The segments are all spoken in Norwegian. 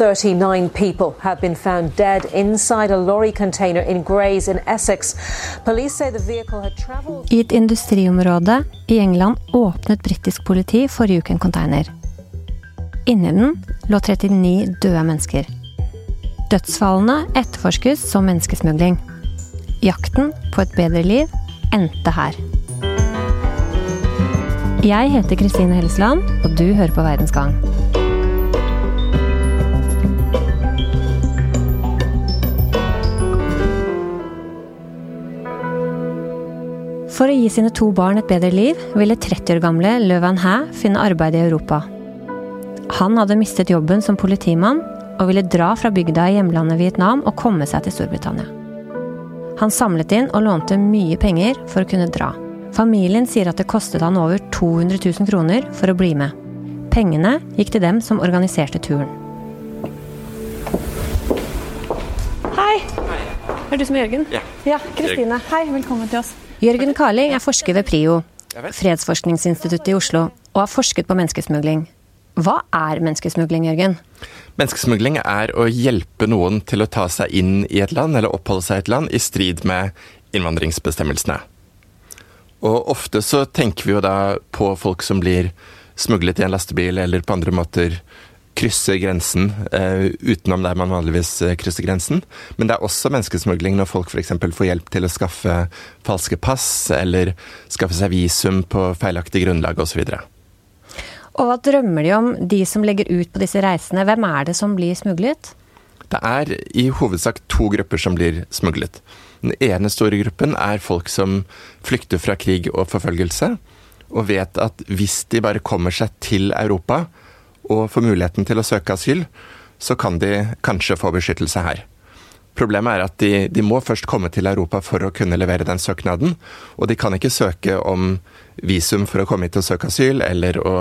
39 people have been found dead inside a lorry container in Grays in Essex. Police say the vehicle had traveled I et industriområde i England åpnet brittisk politi forrige uke en container. Inni den lå 39 døde mennesker. Dødsfallene etterforskes som menneskesmugling. Jakten på et bedre liv endte her. Jeg heter Kristine Helsland, og du hører på Verdens Gang. For å gi sine to barn et bedre liv ville 30 år gamle Le Van Hæ finne arbeid i Europa. Han hadde mistet jobben som politimann og ville dra fra bygda i hjemlandet Vietnam og komme seg til Storbritannia. Han samlet inn og lånte mye penger for å kunne dra. Familien sier at det kostet han over 200 000 kroner for å bli med. Pengene gikk til dem som organiserte turen. Hei! Er du som er Jørgen? Ja. Ja, Kristine. Hei, velkommen til oss. Jørgen Karling er forsker ved PRIO, Fredsforskningsinstituttet i Oslo, og har forsket på menneskesmugling. Hva er menneskesmugling, Jørgen? Menneskesmugling er å hjelpe noen til å ta seg inn i et land, eller oppholde seg i et land, i strid med innvandringsbestemmelsene. Og ofte så tenker vi jo da på folk som blir smuglet i en lastebil, eller på andre måter krysser grensen uh, utenom der man vanligvis eh, krysser grensen. Men det er også menneskesmugling når folk f.eks. får hjelp til å skaffe falske pass, eller skaffe seg visum på feilaktig grunnlag osv. Og hva drømmer de om, de som legger ut på disse reisene? Hvem er det som blir smuglet? Det er i hovedsak to grupper som blir smuglet. Den ene store gruppen er folk som flykter fra krig og forfølgelse, og vet at hvis de bare kommer seg til Europa og får muligheten til å søke asyl, så kan de kanskje få beskyttelse her. Problemet er at de, de, må først komme til Europa for å kunne levere den søknaden. Og de kan ikke søke om visum for å komme hit og søke asyl, eller å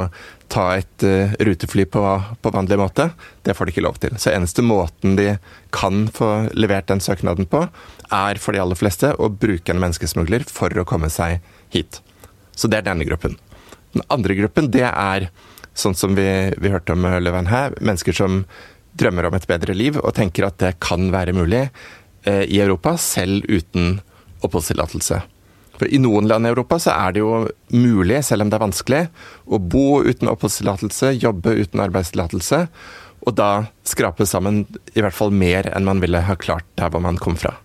ta et uh, rutefly på, på, vanlig måte. Det får de ikke lov til. Så eneste måten de kan få levert den søknaden på, er for de aller fleste å bruke en menneskesmugler for å komme seg hit. Så det er denne gruppen. Den andre gruppen, det er sånn som vi, vi hørte om Løven her, mennesker som drømmer om et bedre liv og tenker at det kan være mulig eh, i Europa, selv uten oppholdstillatelse. For I noen land i Europa så er det jo mulig, selv om det er vanskelig, å bo uten oppholdstillatelse, jobbe uten arbeidstillatelse, og da skrape sammen i hvert fall mer enn man ville ha klart der hvor man kom fra.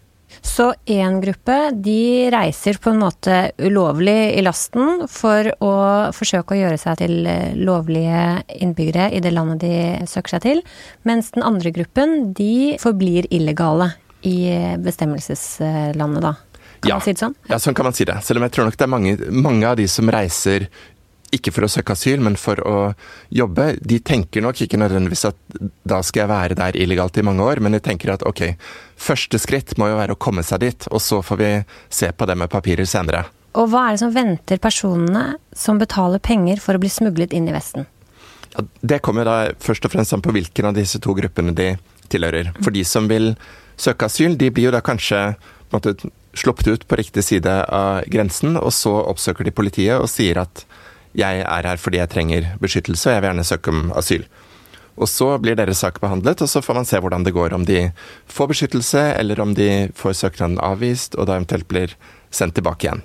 Så én gruppe de reiser på en måte ulovlig i lasten for å forsøke å gjøre seg til eh, lovlige innbyggere i det landet de søker seg til, mens den andre gruppen de forblir illegale i bestemmelseslandet, da. Kan ja. man si det sånn? Ja, sånn kan man si det. Selv om jeg tror nok det er mange, mange av de som reiser ikke for å søke asyl, men for å jobbe. De tenker nok ikke nødvendigvis at da skal jeg være der illegalt i mange år, men de tenker at ok, første skritt må jo være å komme seg dit, og så får vi se på det med papirer senere. Og hva er det som venter personene som betaler penger for å bli smuglet inn i Vesten? Ja, det kommer da først og fremst an på hvilken av disse to gruppene de tilhører. For de som vil søke asyl, de blir jo da kanskje på en måte, sluppet ut på riktig side av grensen, og så oppsøker de politiet og sier at jeg er her fordi jeg trenger beskyttelse, og jeg vil gjerne søke om asyl. Og så blir deres sak behandlet, og så får man se hvordan det går. Om de får beskyttelse, eller om de får søknaden avvist, og da eventuelt blir sendt tilbake igjen.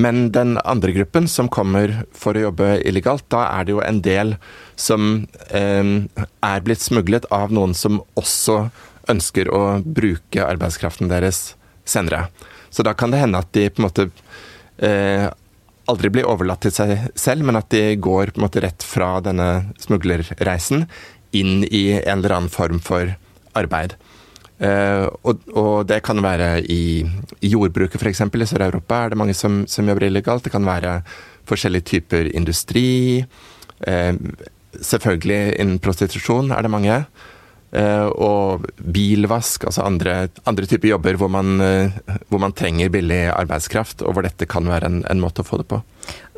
Men den andre gruppen som kommer for å jobbe illegalt, da er det jo en del som eh, er blitt smuglet av noen som også ønsker å bruke arbeidskraften deres senere. Så da kan det hende at de på en måte eh, aldri blir overlatt til seg selv, men at de går på en måte rett fra denne smuglerreisen inn i en eller annen form for arbeid. Uh, og, og, det kan være i, i jordbruket f.eks. I Sør-Europa er det mange som, som, jobber illegalt. Det kan være forskjellige typer industri. Uh, selvfølgelig innen prostitusjon er det mange. Uh, og bilvask, altså andre, andre typer jobber hvor man, uh, hvor man, trenger billig arbeidskraft, og hvor dette kan være en, en, måte å få det på.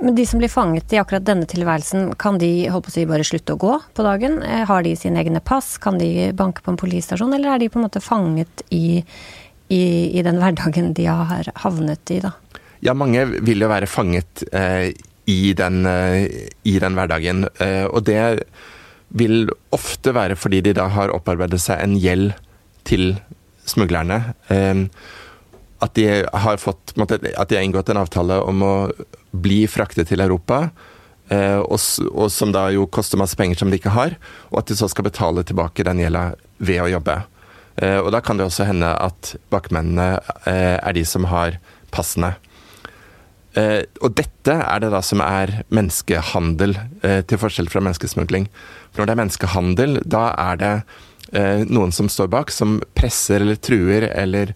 Men de som blir fanget i akkurat denne tilværelsen, kan de holdt på å si, bare slutte å gå på dagen? Uh, har de sine egne pass? Kan de banke på en politistasjon, eller er de på en måte fanget i, i, i den hverdagen de har havnet i, da? Ja, mange vil jo være fanget i den, i den hverdagen, og det vil ofte være fordi de da har opparbeidet seg en gjeld til smuglerne. Eh, at de har fått, at de har inngått en avtale om å bli fraktet til Europa. Eh, og, som da jo koster masse penger som de ikke har, og at de så skal betale tilbake den gjelda ved å jobbe. Eh, og da kan det også hende at bakmennene er de som har passene. Og dette er det da som er menneskehandel, til forskjell fra menneskesmugling. For når det er menneskehandel, da er det noen som står bak, som presser eller truer eller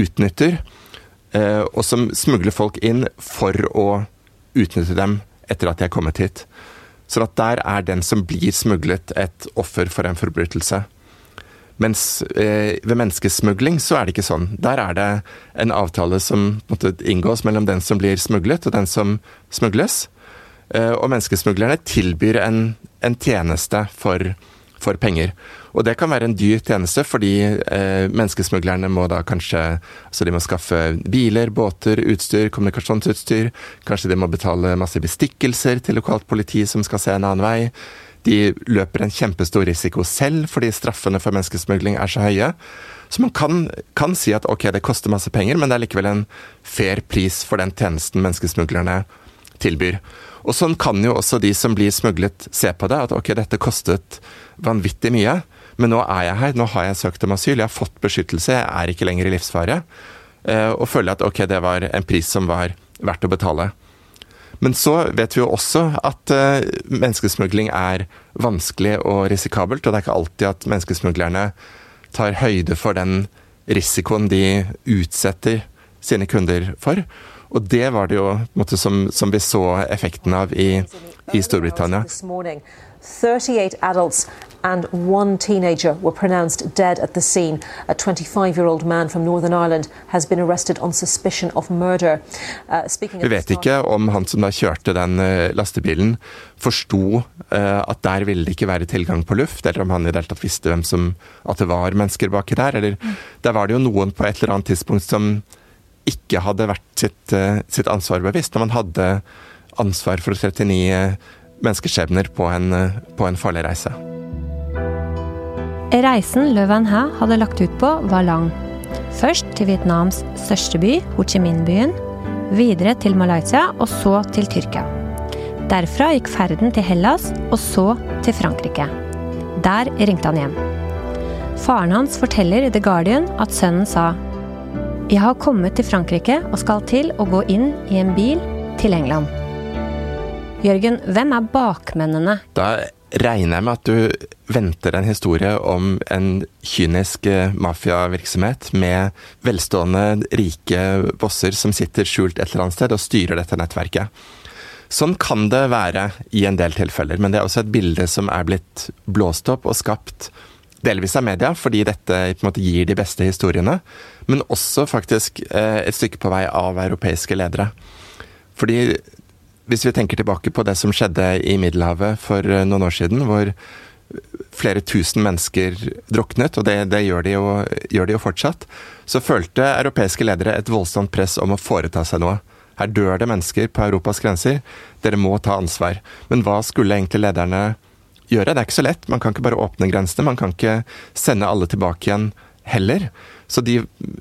utnytter, og som smugler folk inn for å utnytte dem etter at de er kommet hit. Så der er den som blir smuglet, et offer for en forbrytelse. Mens eh, ved menneskesmugling så er det ikke sånn. Der er det en avtale som måtte inngås mellom den som blir smuglet og den som smugles. Eh, og menneskesmuglerne tilbyr en, en tjeneste for, for penger. Og det kan være en dyr tjeneste, fordi eh, menneskesmuglerne må da kanskje altså de må skaffe biler, båter, utstyr, kommunikasjonsutstyr. Kanskje de må betale masse bestikkelser til lokalt politi som skal se en annen vei. De løper en kjempestor risiko selv fordi straffene for menneskesmugling er så høye. Så man kan, kan si at ok, det koster masse penger, men det er likevel en fair pris for den tjenesten menneskesmuglerne tilbyr. Og sånn kan jo også de som blir smuglet se på det, at ok, dette kostet vanvittig mye. Men nå er jeg her, nå har jeg søkt om asyl, jeg har fått beskyttelse, jeg er ikke lenger i livsfare. Eh, og føler at ok, det var en pris som var verdt å betale. Men så vet vi jo også at uh, menneskesmugling er vanskelig og risikabelt, og det er ikke alltid at menneskesmuglerne tar høyde for den risikoen de utsetter sine kunder for. Og det var det jo måte, som, som, vi så effekten av i, i Storbritannia. 38 adults and one teenager were pronounced dead at the scene. A 25 year old man from Northern Ireland has been arrested on suspicion of murder. Uh, Vi vet ikke om han som da kjørte den uh, lastebilen, forsto uh, at der ville det ikke være tilgang på luft, eller om han i det hele tatt visste hvem som, at det var mennesker baki der. Eller, mm. Der var det jo noen på et eller annet tidspunkt som ikke hadde vært sitt, uh, sitt ansvar bevisst, når man hadde ansvar for 39 menneskeskjebner på en, på en farlig reise. Reisen Le Van Hæ hadde lagt ut på, var lang. Først til Vietnams største by, Ho Chi Minh-byen. Videre til Malaysia, og så til Tyrkia. Derfra gikk ferden til Hellas, og så til Frankrike. Der ringte han hjem. Faren hans forteller i The Guardian at sønnen sa Jeg har kommet til Frankrike og skal til å gå inn i en bil til England. Jørgen, hvem er bakmennene? Da regner jeg med at du venter en historie om en kynisk eh, mafiavirksomhet med velstående, rike bosser som sitter skjult et eller annet sted og styrer dette nettverket. Sånn kan det være i en del tilfeller, men det er også et bilde som er blitt blåst opp og skapt delvis av media, fordi dette på en måte gir de beste historiene, men også faktisk eh, et stykke på vei av europeiske ledere. Fordi hvis vi tenker tilbake på det som skjedde i Middelhavet for eh, noen år siden, hvor flere tusen mennesker druknet, og det, det gjør, de jo, gjør, de jo, fortsatt, så følte europeiske ledere et voldsomt press om å foreta seg noe. Her dør det mennesker på Europas grenser, dere må ta ansvar. Men hva skulle egentlig lederne gjøre? Det er ikke så lett, man kan ikke bare åpne grensene, man kan ikke sende alle tilbake igjen heller. Så de,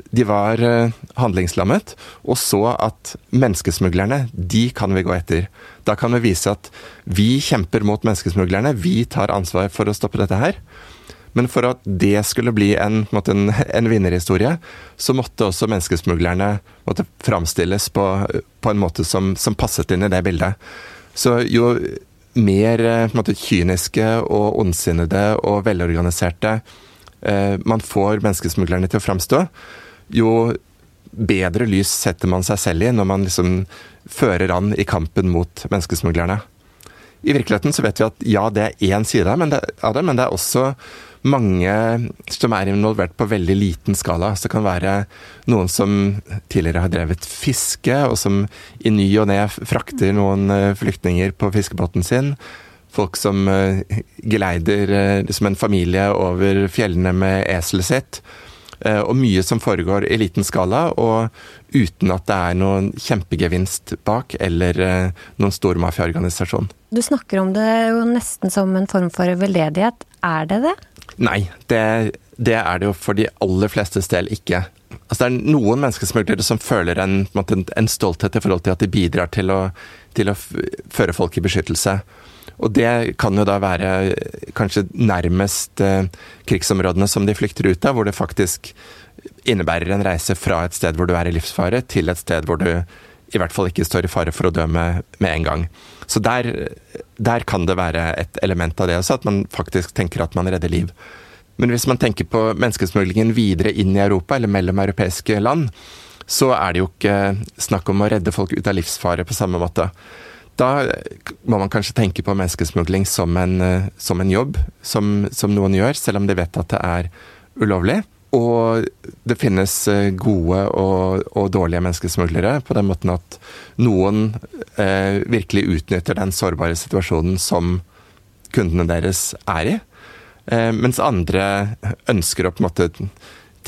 de, var eh, handlingslammet, og så at menneskesmuglerne, de kan vi gå etter. Da kan vi vise at vi kjemper mot menneskesmuglerne, vi tar ansvar for å stoppe dette her. Men for at det skulle bli en, en, en vinnerhistorie, så måtte også menneskesmuglerne måtte framstilles på, på en måte som, som, passet inn i det bildet. Så jo mer eh, måte, kyniske og ondsinnede og velorganiserte man får menneskesmuglerne til å framstå, jo bedre lys setter man seg selv i når man liksom fører an i kampen mot menneskesmuglerne. I virkeligheten så vet vi at ja, det er én side av det, men det er også mange som er involvert på veldig liten skala. Så det kan være noen som tidligere har drevet fiske, og som i ny og ne frakter noen eh, flyktninger på fiskebåten sin folk som uh, geleider uh, liksom en familie over fjellene med eselet sitt. Eh, og mye som foregår i liten skala, og uten at det er noen kjempegevinst bak, eller eh, noen stor mafiaorganisasjon. Du snakker om det jo nesten som en form for veldedighet. Er det det? Nei, det, det er det jo for de aller flestes del ikke. Altså, det er noen menneskesmuglere som føler en, en, en, stolthet i forhold til at de bidrar til å, til å føre folk i beskyttelse. Og det kan jo da være kanskje nærmest eh, krigsområdene som de flykter ut av, hvor det faktisk innebærer en reise fra et sted hvor du er i livsfare, til et sted hvor du i hvert fall ikke står i fare for å dø med, med en gang. Så der, der, kan det være et element av det også, at man faktisk tenker at man redder liv. Men hvis man tenker på menneskesmuglingen videre inn i Europa, eller mellom europeiske land, så er det jo ikke snakk om å redde folk ut av livsfare på samme måte. Da må man kanskje tenke på menneskesmugling som en, eh, som en jobb, som, som, noen gjør, selv om de vet at det er ulovlig. Og det finnes eh, gode og, og dårlige menneskesmuglere, på den måten at noen eh, virkelig utnytter den sårbare situasjonen som kundene deres er i. Eh, mens andre ønsker å på en måte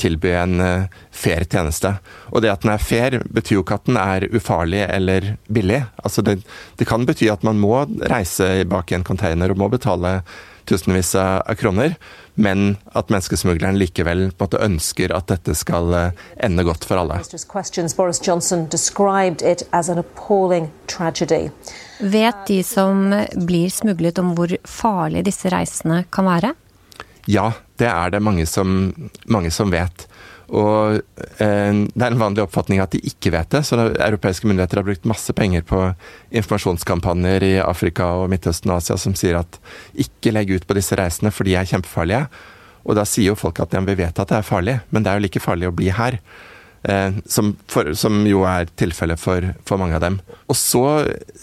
tilby en eh, fair tjeneste. Og det at den er fair, betyr jo ikke at den er ufarlig eller billig. Altså det, det kan bety at man må reise bak i en container og må betale tusenvis av kroner, men at menneskesmugleren likevel på en måte ønsker at dette skal eh, ende godt for alle. Vet de som blir smuglet om hvor farlige disse reisene kan være? Ja, det er det mange som, mange som vet. Og eh, Det er en vanlig oppfatning at de ikke vet det. så Europeiske myndigheter har brukt masse penger på informasjonskampanjer i Afrika og Midtøsten og Asia som sier at ikke legg ut på disse reisene, for de er kjempefarlige. Og da sier jo folk at ja, vi vet at det er farlig, men det er jo like farlig å bli her. Eh, som, for, som, jo er tilfellet for, for, mange av dem. Og så,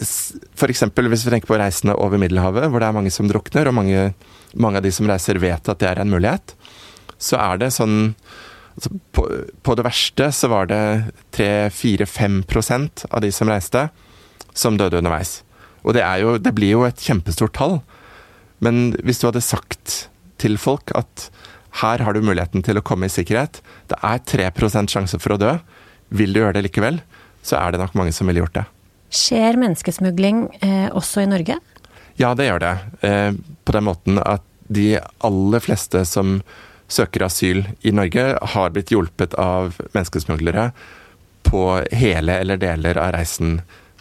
f.eks. hvis vi tenker på reisene over Middelhavet, hvor det er mange som drukner, og mange mange av de som reiser vet at det er en mulighet, så er det sånn altså på, på, det verste så var det 3-4-5% av de som reiste, som døde underveis. Og det, jo, det blir jo et kjempestort tall. Men hvis du hadde sagt til folk at her har du muligheten til å komme i sikkerhet, det er 3% sjanse for å dø, vil du gjøre det likevel, så er det nok mange som ville gjort det. Skjer menneskesmugling eh, også i Norge? Ja, det gjør det. Eh, på den måten at de aller fleste som søker asyl i Norge, har blitt hjulpet av menneskesmuglere på hele eller deler av reisen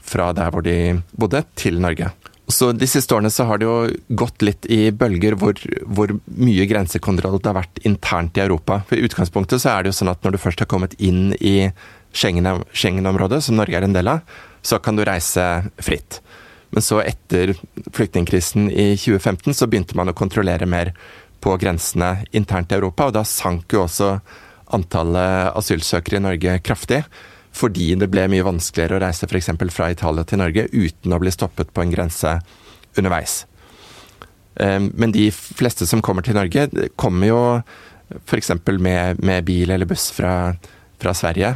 fra der hvor de bodde, til Norge. Så De siste årene så har det jo gått litt i bølger hvor, hvor mye grensekontroll det har vært internt i Europa. For I utgangspunktet så er det jo sånn at når du først har kommet inn i Schengen-området, som Norge er en del av, så kan du reise fritt. Men så etter flyktningkrisen i 2015 så begynte man å kontrollere mer på grensene internt i Europa, og da sank jo også antallet asylsøkere i Norge kraftig. Fordi det ble mye vanskeligere å reise f.eks. fra Italia til Norge uten å bli stoppet på en grense underveis. Ehm, men de fleste som kommer til Norge, kommer jo f.eks. Med, med bil eller buss fra, fra Sverige.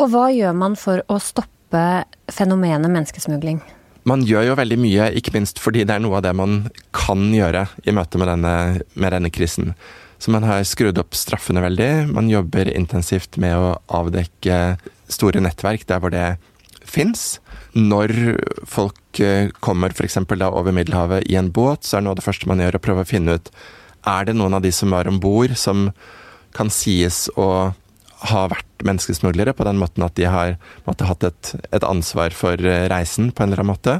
Og hva gjør man for å stoppe fenomenet menneskesmugling? Man gjør jo veldig mye, ikke minst fordi det er noe av det man kan gjøre i møte med denne, med denne krisen. Så man har skrudd opp straffene veldig. Man jobber intensivt med å avdekke store nettverk der hvor det fins. Når folk eh, kommer f.eks. da over Middelhavet i en båt, så er noe av det første man gjør å prøve å finne ut er det noen av de som var om bord som kan sies å ha vært menneskesmuglere, på den måten at de har måtte, hatt et, et, ansvar for eh, reisen på en eller annen måte.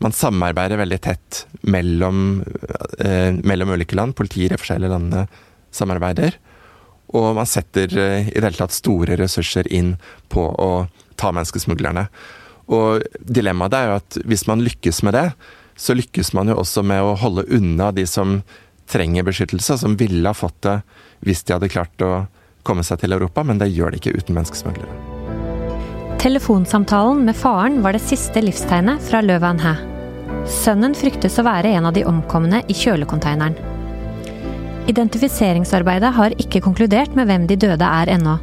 Man samarbeider veldig tett mellom, eh, mellom ulike land. Politier i forskjellige landene samarbeider. Og man setter eh, i det hele tatt store ressurser inn på å ta menneskesmuglerne. Og dilemmaet er jo at hvis man lykkes med det, så lykkes man jo også med å holde unna de som trenger beskyttelse, som ville ha fått det hvis de hadde klart å komme seg til Europa, men det gjør de ikke uten menneskesmuglere. Telefonsamtalen med faren var det siste livstegnet fra Løvan Hæ. Sønnen fryktes å være en av de omkomne i kjølekonteineren. Identifiseringsarbeidet har ikke konkludert med hvem de døde er ennå.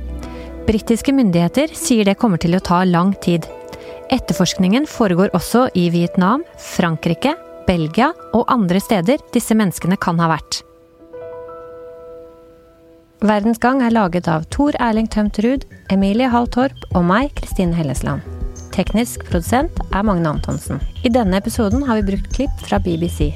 Britiske myndigheter sier det kommer til å ta lang tid. Etterforskningen foregår også i Vietnam, Frankrike, Belgia og andre steder disse menneskene kan ha vært. Verdens Gang er laget av Tor Erling Tømt Ruud, Emilie Hall Torp og meg, Kristine Hellesland. Teknisk produsent er Magne Antonsen. I denne episoden har vi brukt klipp fra BBC.